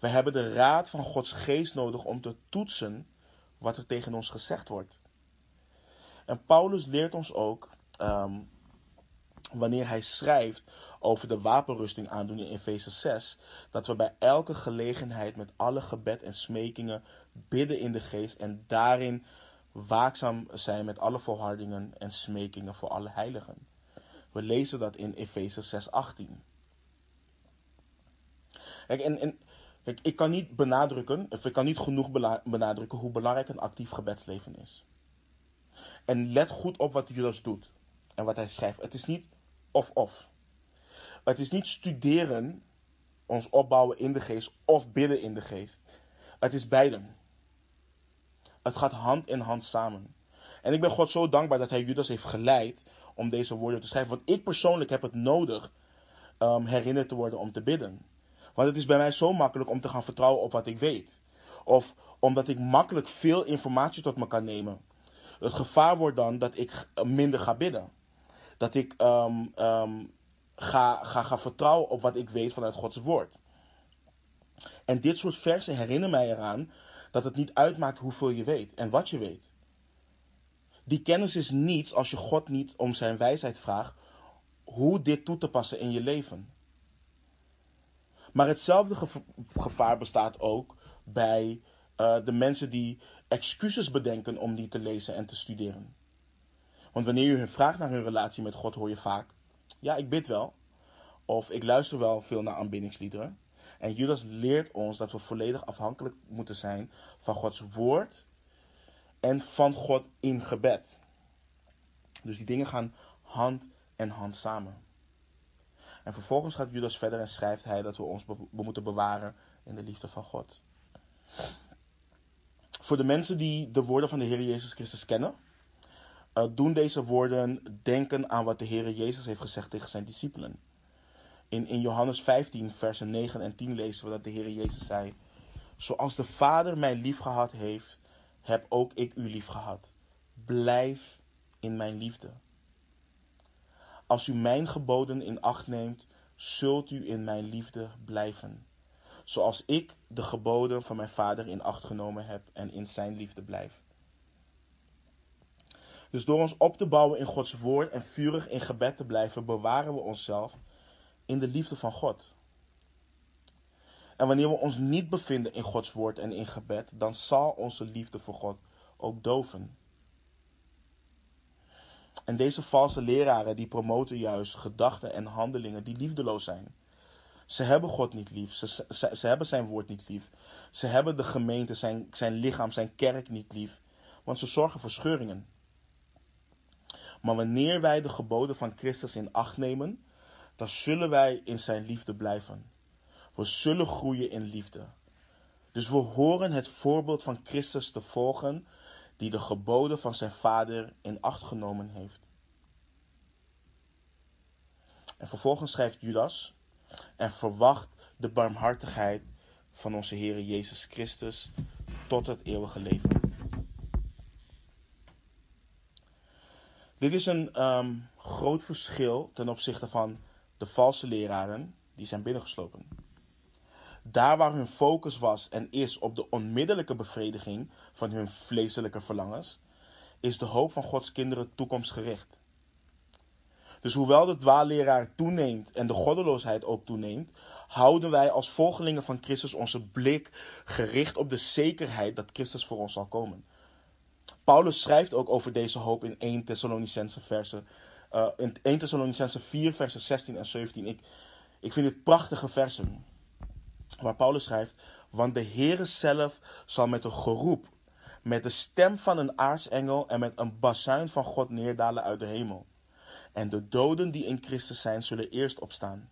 We hebben de raad van Gods geest nodig om te toetsen wat er tegen ons gezegd wordt. En Paulus leert ons ook, ehm, wanneer hij schrijft over de wapenrusting aandoen in Efeze 6, dat we bij elke gelegenheid met alle gebed en smekingen bidden in de geest en daarin waakzaam zijn met alle volhardingen en smekingen voor alle heiligen. We lezen dat in Efeze 6:18. Kijk, en, en kijk, ik kan niet benadrukken, of ik kan niet genoeg benadrukken hoe belangrijk een actief gebedsleven is. En let goed op wat Judas doet en wat hij schrijft. Het is niet of-of. Het is niet studeren, ons opbouwen in de geest of bidden in de geest. Het is beiden. Het gaat hand in hand samen. En ik ben God zo dankbaar dat hij Judas heeft geleid om deze woorden te schrijven. Want ik persoonlijk heb het nodig um, herinnerd te worden om te bidden. Want het is bij mij zo makkelijk om te gaan vertrouwen op wat ik weet. Of omdat ik makkelijk veel informatie tot me kan nemen. Het gevaar wordt dan dat ik minder ga bidden. Dat ik um, um, ga, ga, ga vertrouwen op wat ik weet vanuit Gods woord. En dit soort versen herinneren mij eraan dat het niet uitmaakt hoeveel je weet en wat je weet. Die kennis is niets als je God niet om zijn wijsheid vraagt hoe dit toe te passen in je leven. Maar hetzelfde gevaar bestaat ook bij uh, de mensen die excuses bedenken om die te lezen en te studeren. Want wanneer je vraagt naar hun relatie met God, hoor je vaak: Ja, ik bid wel. Of ik luister wel veel naar aanbiddingsliederen. En Judas leert ons dat we volledig afhankelijk moeten zijn van Gods woord en van God in gebed. Dus die dingen gaan hand en hand samen. En vervolgens gaat Judas verder en schrijft hij dat we ons moeten bewaren in de liefde van God. Voor de mensen die de woorden van de Heer Jezus Christus kennen, uh, doen deze woorden denken aan wat de Heer Jezus heeft gezegd tegen zijn discipelen. In, in Johannes 15, versen 9 en 10 lezen we dat de Heer Jezus zei: Zoals de Vader mij lief gehad heeft, heb ook ik u lief gehad. Blijf in mijn liefde. Als u mijn geboden in acht neemt, zult u in mijn liefde blijven. Zoals ik de geboden van mijn vader in acht genomen heb en in zijn liefde blijf. Dus door ons op te bouwen in Gods woord en vurig in gebed te blijven, bewaren we onszelf in de liefde van God. En wanneer we ons niet bevinden in Gods woord en in gebed, dan zal onze liefde voor God ook doven. En deze valse leraren die promoten juist gedachten en handelingen die liefdeloos zijn. Ze hebben God niet lief. Ze, ze, hebben zijn woord niet lief. Ze hebben de gemeente, zijn, zijn lichaam, zijn kerk niet lief. Want ze zorgen voor scheuringen. Maar wanneer wij de geboden van Christus in acht nemen, dan zullen wij in zijn liefde blijven. We zullen groeien in liefde. Dus we horen het voorbeeld van Christus te volgen, die de geboden van zijn Vader in acht genomen heeft. En vervolgens schrijft Judas en verwacht de barmhartigheid van onze Heer Jezus Christus tot het eeuwige leven. Dit is een um, groot verschil ten opzichte van de valse leraren die zijn binnengeslopen. Daar waar hun focus was en is op de onmiddellijke bevrediging van hun vleeselijke verlangens, is de hoop van Gods kinderen toekomstgericht. Dus hoewel de dwaalleraar toeneemt en de goddeloosheid ook toeneemt, houden wij als volgelingen van Christus onze blik gericht op de zekerheid dat Christus voor ons zal komen. Paulus schrijft ook over deze hoop in 1 Thessalonicense versen. Uh, in 1 Thessalonicense 4 versen 16 en 17. Ik, ik vind dit prachtige versen. Waar Paulus schrijft, want de Heere zelf zal met een geroep, met de stem van een aartsengel en met een bazuin van God neerdalen uit de hemel. En de doden die in Christus zijn, zullen eerst opstaan.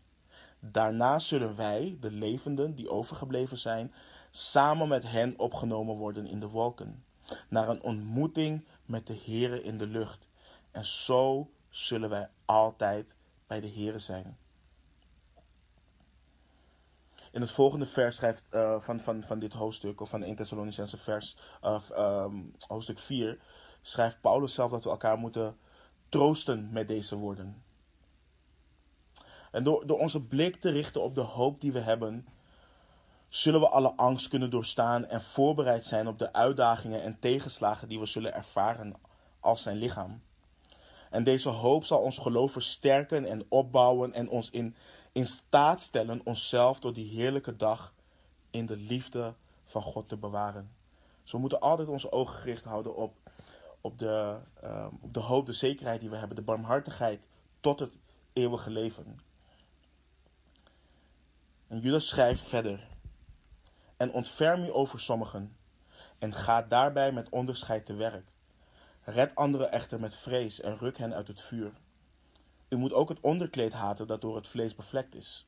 Daarna zullen wij, de levenden die overgebleven zijn, samen met hen opgenomen worden in de wolken naar een ontmoeting met de Here in de lucht. En zo zullen wij altijd bij de Here zijn. In het volgende vers schrijft uh, van, van, van dit hoofdstuk, of van 1 Thessalonicense vers, uh, um, hoofdstuk 4, schrijft Paulus zelf dat we elkaar moeten troosten met deze woorden. En door, door onze blik te richten op de hoop die we hebben, zullen we alle angst kunnen doorstaan en voorbereid zijn op de uitdagingen en tegenslagen die we zullen ervaren als zijn lichaam. En deze hoop zal ons geloof versterken en opbouwen en ons in, in staat stellen onszelf door die heerlijke dag in de liefde van God te bewaren. Dus we moeten altijd onze ogen gericht houden op, op, de, uh, op de hoop, de zekerheid die we hebben, de barmhartigheid tot het eeuwige leven. En Judas schrijft verder en ontferm u over sommigen, en ga daarbij met onderscheid te werk. Red anderen echter met vrees en ruk hen uit het vuur. U moet ook het onderkleed haten dat door het vlees bevlekt is.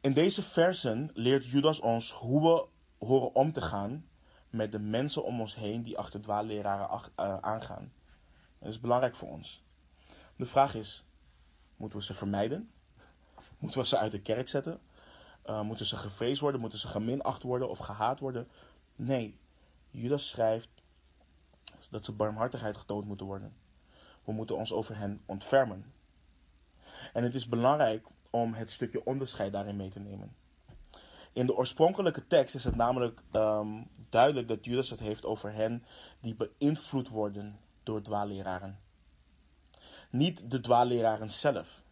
In deze versen leert Judas ons hoe we horen om te gaan met de mensen om ons heen die achter dwaalleraren uh, aangaan. Dat is belangrijk voor ons. De vraag is, moeten we ze vermijden? Moeten we ze uit de kerk zetten? Uh, moeten ze gevreesd worden? Moeten ze geminacht worden of gehaat worden? Nee, Judas schrijft dat ze barmhartigheid getoond moeten worden. We moeten ons over hen ontfermen. En het is belangrijk om het stukje onderscheid daarin mee te nemen. In de oorspronkelijke tekst is het namelijk um, duidelijk dat Judas het heeft over hen die beïnvloed worden door dwaalleraren. Niet de dwaalleraren zelf.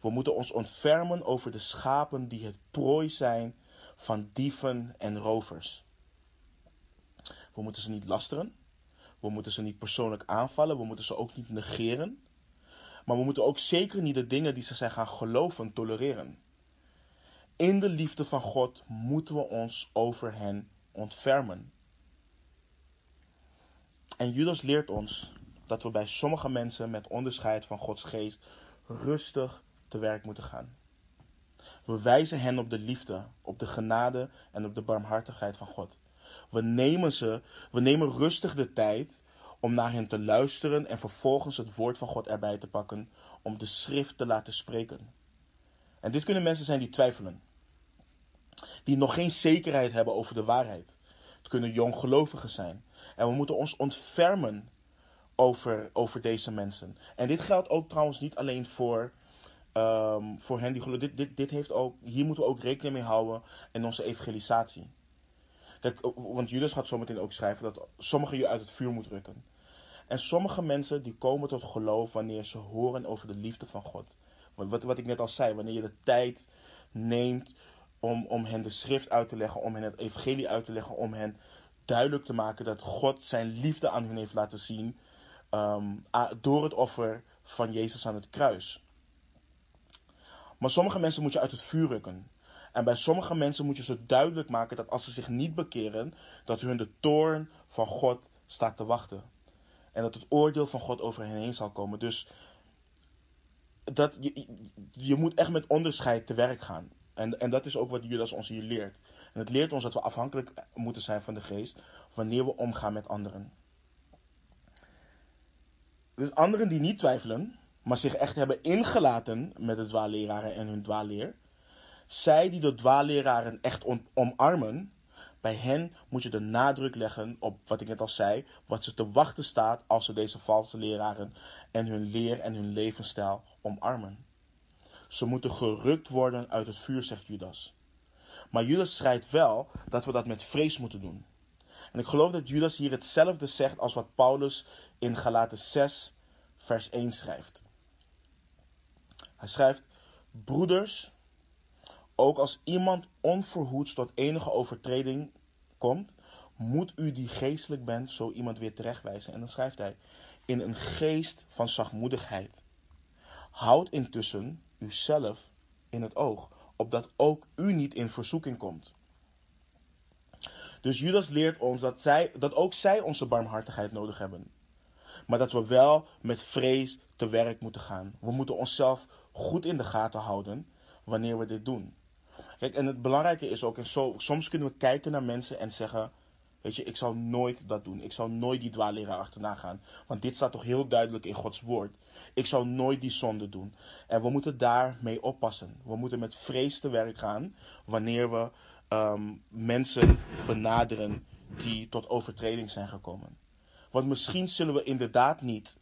We moeten ons ontfermen over de schapen die het prooi zijn van dieven en rovers. We moeten ze niet lasteren. We moeten ze niet persoonlijk aanvallen. We moeten ze ook niet negeren. Maar we moeten ook zeker niet de dingen die ze zijn gaan geloven tolereren. In de liefde van God moeten we ons over hen ontfermen. En Judas leert ons dat we bij sommige mensen met onderscheid van Gods geest rustig te werk moeten gaan. We wijzen hen op de liefde, op de genade en op de barmhartigheid van God. We nemen ze, we nemen rustig de tijd om naar hen te luisteren en vervolgens het woord van God erbij te pakken om de schrift te laten spreken. En dit kunnen mensen zijn die twijfelen, die nog geen zekerheid hebben over de waarheid. Het kunnen jonggelovigen zijn. En we moeten ons ontfermen over, over deze mensen. En dit geldt ook trouwens niet alleen voor, um, voor hen die geloven. Dit, dit, dit heeft ook, hier moeten we ook rekening mee houden in onze evangelisatie. Want Judas gaat zometeen ook schrijven dat sommigen je uit het vuur moet rukken. En sommige mensen die komen tot geloof wanneer ze horen over de liefde van God. Wat, wat ik net al zei, wanneer je de tijd neemt om, om hen de schrift uit te leggen, om hen het evangelie uit te leggen, om hen duidelijk te maken dat God zijn liefde aan hun heeft laten zien ehm, door het offer van Jezus aan het kruis. Maar sommige mensen moet je uit het vuur rukken. En bij sommige mensen moet je ze duidelijk maken dat als ze zich niet bekeren, dat hun de toorn van God staat te wachten. En dat het oordeel van God over hen heen zal komen. Dus dat, je, je moet echt met onderscheid te werk gaan. En, en dat is ook wat Judas ons hier leert. En het leert ons dat we afhankelijk moeten zijn van de geest wanneer we omgaan met anderen. Dus anderen die niet twijfelen, maar zich echt hebben ingelaten met de dwaalleraren en hun dwaalleer. Zij die de dwaalleraren echt omarmen, bij hen moet je de nadruk leggen op wat ik net al zei, wat ze te wachten staat als ze deze valse leraren en hun leer en hun levensstijl omarmen. Ze moeten gerukt worden uit het vuur, zegt Judas. Maar Judas schrijft wel dat we dat met vrees moeten doen. En ik geloof dat Judas hier hetzelfde zegt als wat Paulus in Galaten 6, vers 1 schrijft. Hij schrijft: Broeders, ook als iemand onverhoeds tot enige overtreding komt, moet u die geestelijk bent zo iemand weer terechtwijzen. En dan schrijft hij: In een geest van zachtmoedigheid. Houd intussen uzelf in het oog, opdat ook u niet in verzoeking komt. Dus Judas leert ons dat, zij, dat ook zij onze barmhartigheid nodig hebben. Maar dat we wel met vrees te werk moeten gaan. We moeten onszelf goed in de gaten houden wanneer we dit doen. En het belangrijke is ook, en zo, soms kunnen we kijken naar mensen en zeggen: Weet je, ik zou nooit dat doen. Ik zou nooit die dwaalleraar achterna gaan. Want dit staat toch heel duidelijk in Gods woord. Ik zou nooit die zonde doen. En we moeten daarmee oppassen. We moeten met vrees te werk gaan wanneer we ehm, mensen benaderen die tot overtreding zijn gekomen. Want misschien zullen we inderdaad niet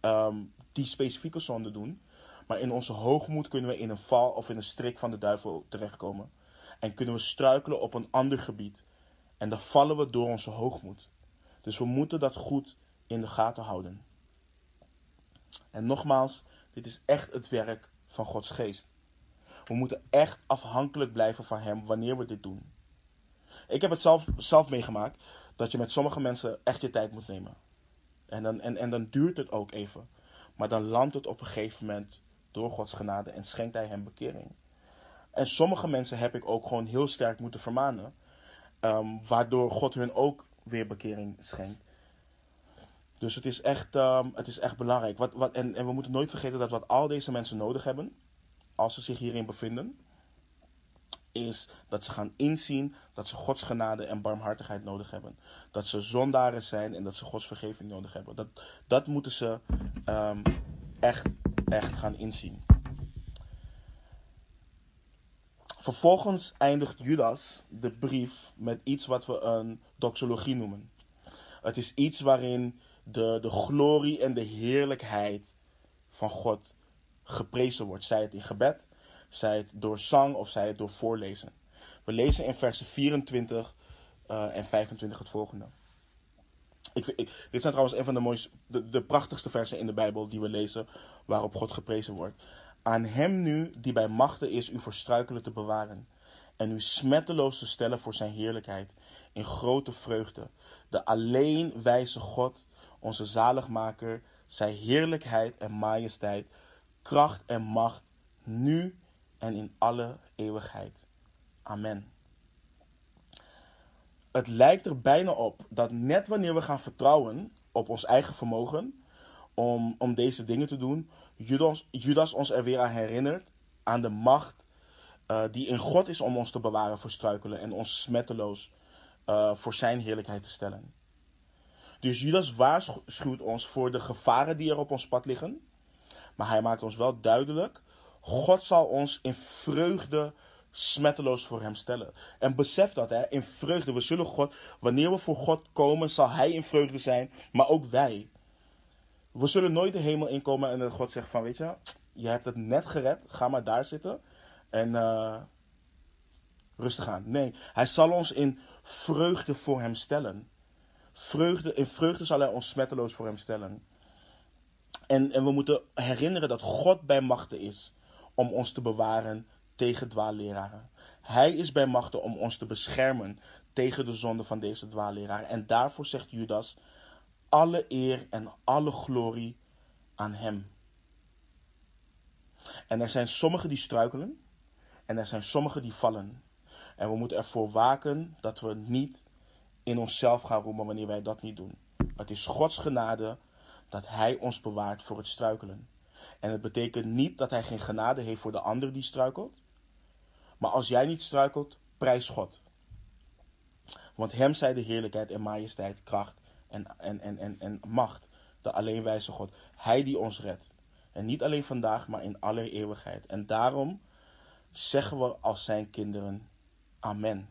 ehm, die specifieke zonde doen. Maar in onze hoogmoed kunnen we in een val of in een strik van de duivel terechtkomen. En kunnen we struikelen op een ander gebied. En dan vallen we door onze hoogmoed. Dus we moeten dat goed in de gaten houden. En nogmaals, dit is echt het werk van Gods geest. We moeten echt afhankelijk blijven van Hem wanneer we dit doen. Ik heb het zelf, zelf meegemaakt dat je met sommige mensen echt je tijd moet nemen. En dan, en, en dan duurt het ook even. Maar dan landt het op een gegeven moment door Gods genade en schenkt Hij hem bekering. En sommige mensen heb ik ook gewoon heel sterk moeten vermanen. Ehm, waardoor God hun ook weer bekering schenkt. Dus het is echt, um, het is echt belangrijk. Wat, wat, en, en we moeten nooit vergeten dat wat al deze mensen nodig hebben, als ze zich hierin bevinden, is dat ze gaan inzien dat ze Gods genade en barmhartigheid nodig hebben. Dat ze zondaren zijn en dat ze Gods vergeving nodig hebben. Dat, dat moeten ze um, echt, echt gaan inzien. Vervolgens eindigt Judas de brief met iets wat we een doxologie noemen. Het is iets waarin de, de glorie en de heerlijkheid van God geprezen wordt. Zij het in gebed, zij het door zang of zij het door voorlezen. We lezen in versen 24 uh, en 25 het volgende. Ik, dit zijn trouwens een van de, mooiste, de, de prachtigste versen in de Bijbel die we lezen waarop God geprezen wordt. Aan hem nu, die bij machten is, u voor struikelen te bewaren. En u smetteloos te stellen voor zijn heerlijkheid. In grote vreugde. De alleen wijze God, onze zaligmaker, zijn heerlijkheid en majesteit, kracht en macht, nu en in alle eeuwigheid. Amen. Het lijkt er bijna op dat net wanneer we gaan vertrouwen op ons eigen vermogen om, om deze dingen te doen, Judas, Judas ons er weer aan herinnert aan de macht uh, die in God is om ons te bewaren voor struikelen en ons smetteloos uh, voor zijn heerlijkheid te stellen. Dus Judas waarschuwt ons voor de gevaren die er op ons pad liggen. Maar hij maakt ons wel duidelijk: God zal ons in vreugde smetteloos voor hem stellen. En besef dat, hè, in vreugde. We zullen God, wanneer we voor God komen, zal hij in vreugde zijn, maar ook wij. We zullen nooit de hemel inkomen en dat God zegt van, weet je, je hebt het net gered, ga maar daar zitten en uh, rustig aan. Nee, hij zal ons in vreugde voor hem stellen. Vreugde, in vreugde zal hij ons smetteloos voor hem stellen. En, en we moeten herinneren dat God bij machten is om ons te bewaren tegen dwaalleraren. Hij is bij machten om ons te beschermen tegen de zonde van deze dwaalleraren. En daarvoor zegt Judas, alle eer en alle glorie aan hem. En er zijn sommigen die struikelen en er zijn sommigen die vallen. En we moeten ervoor waken dat we niet in onszelf gaan roemen wanneer wij dat niet doen. Het is Gods genade dat Hij ons bewaart voor het struikelen. En het betekent niet dat Hij geen genade heeft voor de ander die struikelt. Maar als jij niet struikelt, prijs God. Want Hem zij de heerlijkheid en majesteit, kracht en, en, en, en, en macht, de alleenwijze God. Hij die ons redt. En niet alleen vandaag, maar in alle eeuwigheid. En daarom zeggen we als zijn kinderen, Amen.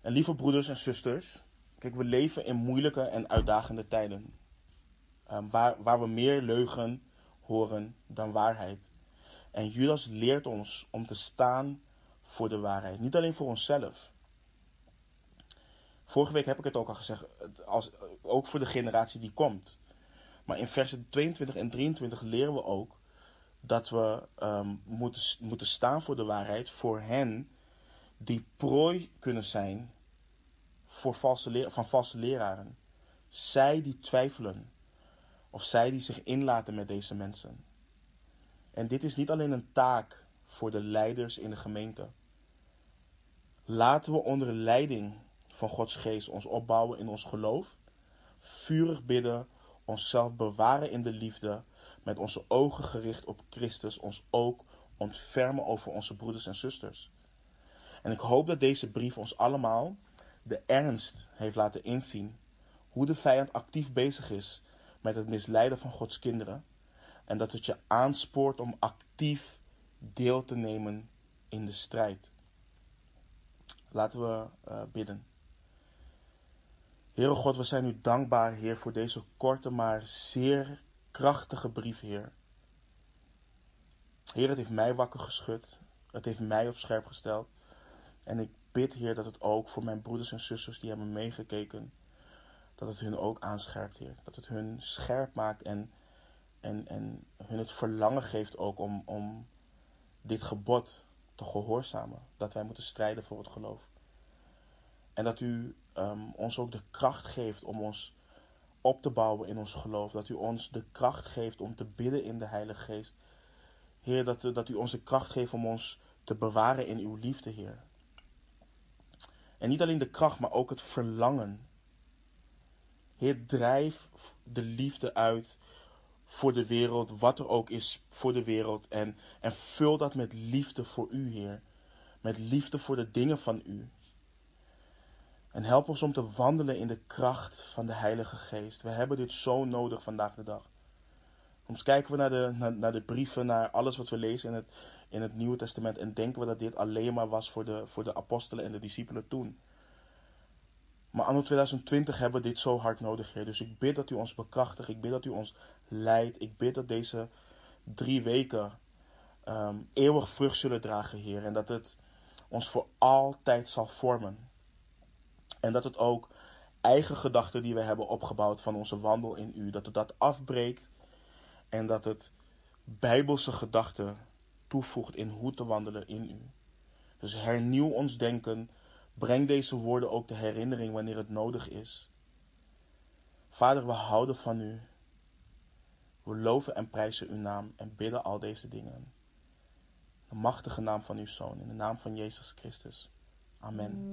En lieve broeders en zusters, kijk, we leven in moeilijke en uitdagende tijden. Um, waar, waar we meer leugen horen dan waarheid. En Judas leert ons om te staan voor de waarheid. Niet alleen voor onszelf. Vorige week heb ik het ook al gezegd, als, ook voor de generatie die komt. Maar in versen 22 en 23 leren we ook dat we um, moeten, moeten staan voor de waarheid voor hen die prooi kunnen zijn voor valse van valse leraren. Zij die twijfelen. Of zij die zich inlaten met deze mensen. En dit is niet alleen een taak voor de leiders in de gemeente. Laten we onder de leiding van Gods geest ons opbouwen in ons geloof. Vurig bidden, onszelf bewaren in de liefde. Met onze ogen gericht op Christus, ons ook ontfermen over onze broeders en zusters. En ik hoop dat deze brief ons allemaal de ernst heeft laten inzien hoe de vijand actief bezig is met het misleiden van Gods kinderen en dat het je aanspoort om actief deel te nemen in de strijd. Laten we uh, bidden. Heere God, we zijn u dankbaar, Heer, voor deze korte maar zeer krachtige brief, Heer. Heer, het heeft mij wakker geschud. Het heeft mij op scherp gesteld. En ik bid, Heer, dat het ook voor mijn broeders en zusters die hebben meegekeken, dat het hun ook aanscherpt, Heer. Dat het hun scherp maakt en, en, en hun het verlangen geeft ook om, om dit gebod te gehoorzamen. Dat wij moeten strijden voor het geloof. En dat u um, ons ook de kracht geeft om ons op te bouwen in ons geloof. Dat u ons de kracht geeft om te bidden in de Heilige Geest. Heer, dat, dat u ons de kracht geeft om ons te bewaren in uw liefde, Heer. En niet alleen de kracht, maar ook het verlangen. Heer, drijf de liefde uit voor de wereld, wat er ook is voor de wereld. En, en vul dat met liefde voor u, Heer. Met liefde voor de dingen van u. En help ons om te wandelen in de kracht van de Heilige Geest. We hebben dit zo nodig vandaag de dag. Soms kijken we naar de, naar, naar, de brieven, naar alles wat we lezen in het, in het Nieuwe Testament en denken we dat dit alleen maar was voor de, voor de apostelen en de discipelen toen. Maar anno 2020 hebben we dit zo hard nodig, Heer. Dus ik bid dat u ons bekrachtigt. Ik bid dat u ons leidt. Ik bid dat deze drie weken um, eeuwig vrucht zullen dragen, Heer. En dat het ons voor altijd zal vormen. En dat het ook eigen gedachten die we hebben opgebouwd van onze wandel in u, dat het dat afbreekt. En dat het bijbelse gedachten toevoegt in hoe te wandelen in u. Dus hernieuw ons denken. Breng deze woorden ook de herinnering wanneer het nodig is. Vader, we houden van u. We loven en prijzen uw naam en bidden al deze dingen. In de machtige naam van uw Zoon, in de naam van Jezus Christus. Amen.